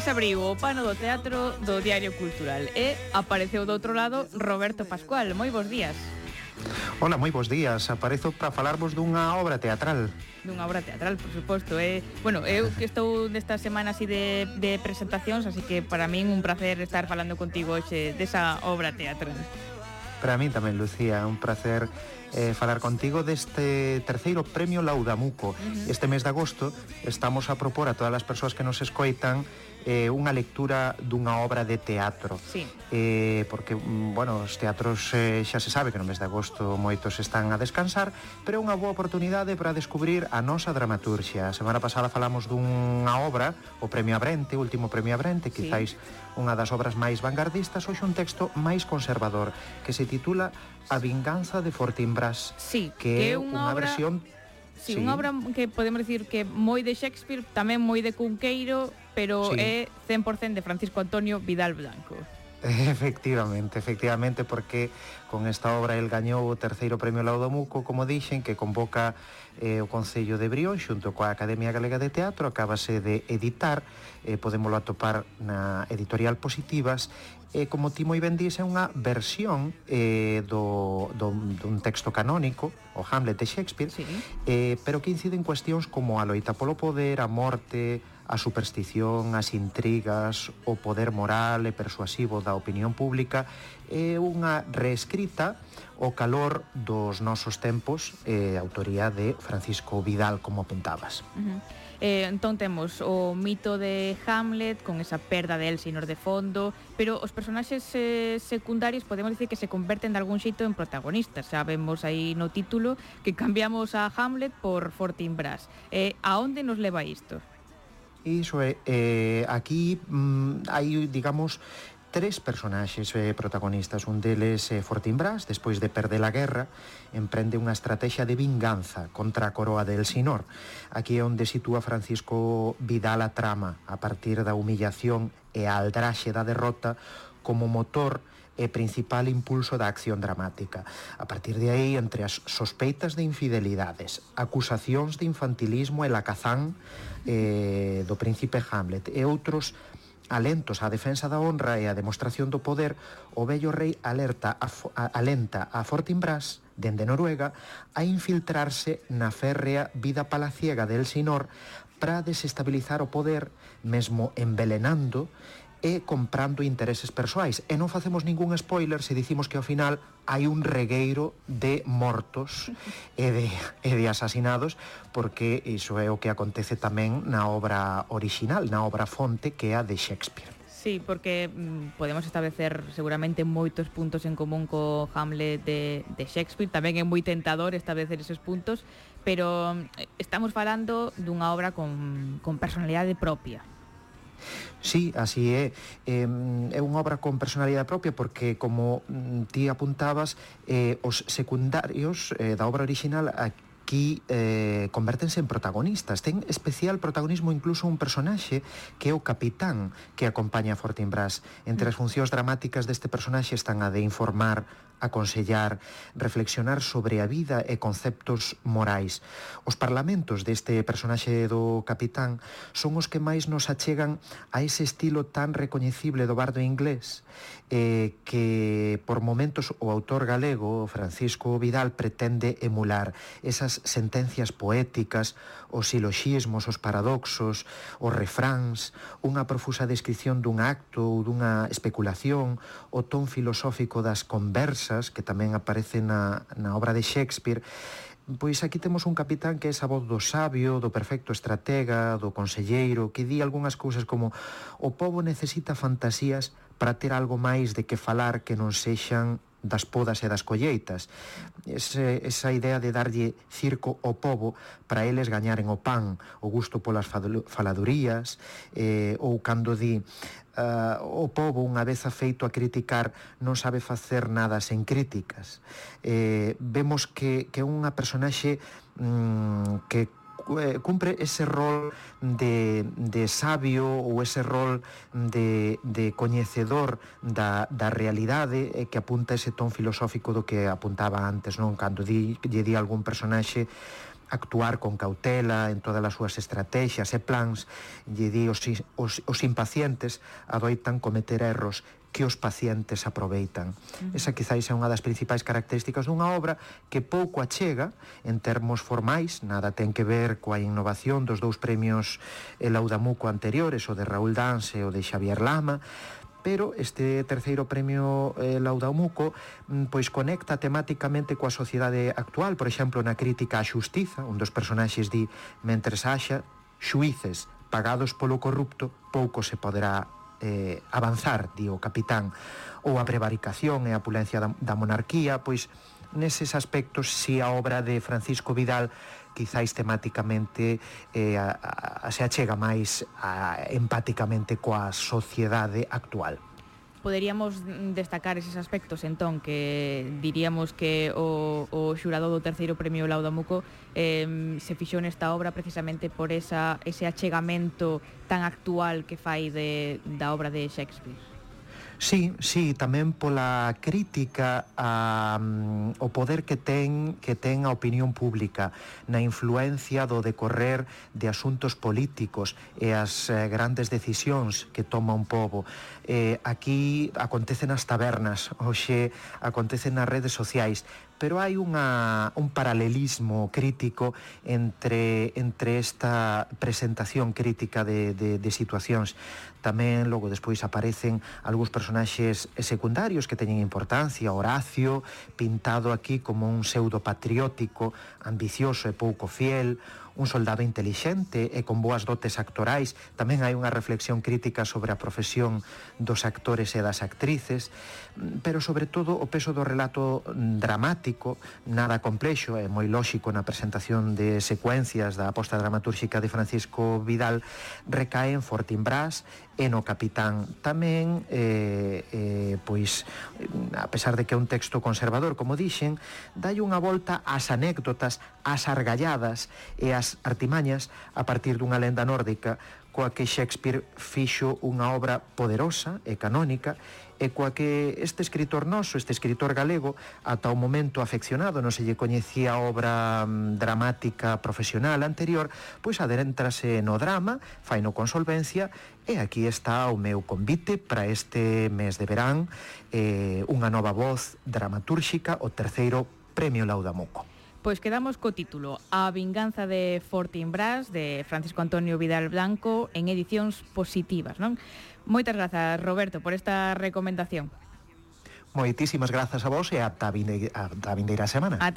se abriu o pano do teatro do Diario Cultural e apareceu do outro lado Roberto Pascual. Moi bons días. Hola, moi bons días. Aparezo para falarvos dunha obra teatral. Dunha obra teatral, por suposto. Eh, bueno, eu que estou nesta semana así de, de presentacións, así que para min un placer estar falando contigo hoxe desa obra teatral. Para min tamén, Lucía, un placer eh, falar contigo deste terceiro premio Laudamuco. Uh -huh. Este mes de agosto estamos a propor a todas as persoas que nos escoitan eh, unha lectura dunha obra de teatro. Sí. Eh, porque, mm, bueno, os teatros eh, xa se sabe que no mes de agosto moitos están a descansar, pero é unha boa oportunidade para descubrir a nosa dramaturxia. A semana pasada falamos dunha obra, o Premio Abrente, o último Premio Abrente, quizáis sí. unha das obras máis vanguardistas, hoxe un texto máis conservador, que se titula A vinganza de Fortinbras. Sí, que, que é unha, unha obra... versión Sí, sí, unha obra que podemos decir que moi de Shakespeare, tamén moi de Cunqueiro, pero sí. é 100% de Francisco Antonio Vidal Blanco. Efectivamente, efectivamente, porque con esta obra el gañou o terceiro premio Laudomuco, como dixen, que convoca eh, o Concello de Brión xunto coa Academia Galega de Teatro, acabase de editar, eh, podémolo atopar na editorial Positivas, e eh, como ti moi ben dís, é unha versión eh, do, do, dun texto canónico, o Hamlet de Shakespeare, sí. eh, pero que incide en cuestións como a loita polo poder, a morte, a superstición, as intrigas, o poder moral e persuasivo da opinión pública é unha reescrita o calor dos nosos tempos e eh, autoría de Francisco Vidal, como apuntabas. Uh -huh. eh, entón temos o mito de Hamlet con esa perda de Elsinor de fondo, pero os personaxes eh, secundarios podemos dicir que se converten de algún xeito en protagonistas. Xa vemos aí no título que cambiamos a Hamlet por Fortinbras. Eh, a onde nos leva isto? Iso é, eh, aquí mm, hai, digamos, tres personaxes eh, protagonistas. Un deles é eh, Fortinbras, despois de perder a guerra, emprende unha estrategia de vinganza contra a coroa del Sinor. Aquí é onde sitúa Francisco Vidal a trama, a partir da humillación e a aldraxe da derrota como motor e principal impulso da acción dramática. A partir de aí, entre as sospeitas de infidelidades, acusacións de infantilismo e lacazán eh, do príncipe Hamlet e outros alentos á defensa da honra e á demostración do poder, o vello rei alerta a, a, alenta a Fortinbras, dende Noruega, a infiltrarse na férrea vida palaciega de Elsinor para desestabilizar o poder, mesmo envelenando e comprando intereses persoais. E non facemos ningún spoiler se dicimos que ao final hai un regueiro de mortos e de, e de asasinados, porque iso é o que acontece tamén na obra original, na obra fonte que é a de Shakespeare. Sí, porque mm, podemos establecer seguramente moitos puntos en común co Hamlet de, de Shakespeare. Tamén é moi tentador establecer esos puntos, pero mm, estamos falando dunha obra con, con personalidade propia, Sí, así é. Eh, é unha obra con personalidade propia porque, como mm, ti apuntabas, eh, os secundarios eh, da obra original aquí eh, convertense en protagonistas. Ten especial protagonismo incluso un personaxe que é o capitán que acompaña a Fortinbras. Entre mm. as funcións dramáticas deste personaxe están a de informar aconsellar, reflexionar sobre a vida e conceptos morais. Os parlamentos deste personaxe do capitán son os que máis nos achegan a ese estilo tan recoñecible do bardo inglés eh, que por momentos o autor galego Francisco Vidal pretende emular esas sentencias poéticas, os siloxismos, os paradoxos, os refráns, unha profusa descripción dun acto ou dunha especulación, o ton filosófico das conversas persas que tamén aparece na, na obra de Shakespeare Pois aquí temos un capitán que é esa voz do sabio, do perfecto estratega, do conselleiro, que di algunhas cousas como o povo necesita fantasías para ter algo máis de que falar que non sexan das podas e das colleitas. Ese, esa idea de darlle circo ao povo para eles gañaren o pan, o gusto polas faladurías, eh, ou cando di uh, o povo unha vez afeito a criticar non sabe facer nada sen críticas. Eh, vemos que, que unha personaxe mm, que eh, cumpre ese rol de, de sabio ou ese rol de, de coñecedor da, da realidade eh, que apunta ese ton filosófico do que apuntaba antes, non? Cando di, lle di algún personaxe actuar con cautela en todas as súas estrategias e plans, lle di os, os, os impacientes adoitan cometer erros que os pacientes aproveitan. Esa quizáis é unha das principais características dunha obra que pouco achega en termos formais, nada ten que ver coa innovación dos dous premios Laudamuco anteriores, o de Raúl Danse e o de Xavier Lama, pero este terceiro premio eh, Laudamuco mm, pois conecta temáticamente coa sociedade actual, por exemplo, na crítica á xustiza, un dos personaxes di mentres haxa xuíces pagados polo corrupto, pouco se poderá eh, avanzar, di o capitán, ou a prevaricación e a pulencia da, da monarquía, pois neses aspectos si a obra de Francisco Vidal quizáis temáticamente eh, a, a, se achega máis a, empáticamente coa sociedade actual. Poderíamos destacar eses aspectos, entón, que diríamos que o, o xurado do terceiro premio Laudamuco eh, se fixou nesta obra precisamente por esa, ese achegamento tan actual que fai de, da obra de Shakespeare. Sí, sí, tamén pola crítica a, um, o poder que ten que ten a opinión pública na influencia do decorrer de asuntos políticos e as eh, grandes decisións que toma un pobo. Eh, aquí acontecen as tabernas, hoxe acontecen nas redes sociais, pero hai unha, un paralelismo crítico entre, entre esta presentación crítica de, de, de situacións. Tamén logo despois aparecen algúns personaxes secundarios que teñen importancia, Horacio, pintado aquí como un pseudo patriótico, ambicioso e pouco fiel, un soldado intelixente e con boas dotes actorais. Tamén hai unha reflexión crítica sobre a profesión dos actores e das actrices, pero sobre todo o peso do relato dramático, nada complexo e moi lóxico na presentación de secuencias da aposta dramatúrxica de Francisco Vidal, recae en Fortinbras e no Capitán. Tamén, eh, eh, pois, a pesar de que é un texto conservador, como dixen, dai unha volta ás anécdotas, ás argalladas e ás artimañas a partir dunha lenda nórdica coa que Shakespeare fixo unha obra poderosa e canónica e coa que este escritor noso, este escritor galego, ata o momento afeccionado, non se lle coñecía obra mm, dramática profesional anterior, pois adentrase no drama, faino con solvencia, e aquí está o meu convite para este mes de verán, eh, unha nova voz dramatúrxica, o terceiro Premio Laudamoco. Pois quedamos co título A vinganza de Fortinbras de Francisco Antonio Vidal Blanco en edicións positivas, non? Moitas grazas, Roberto, por esta recomendación. Moitísimas grazas a vos e ata a vindeira semana. Ata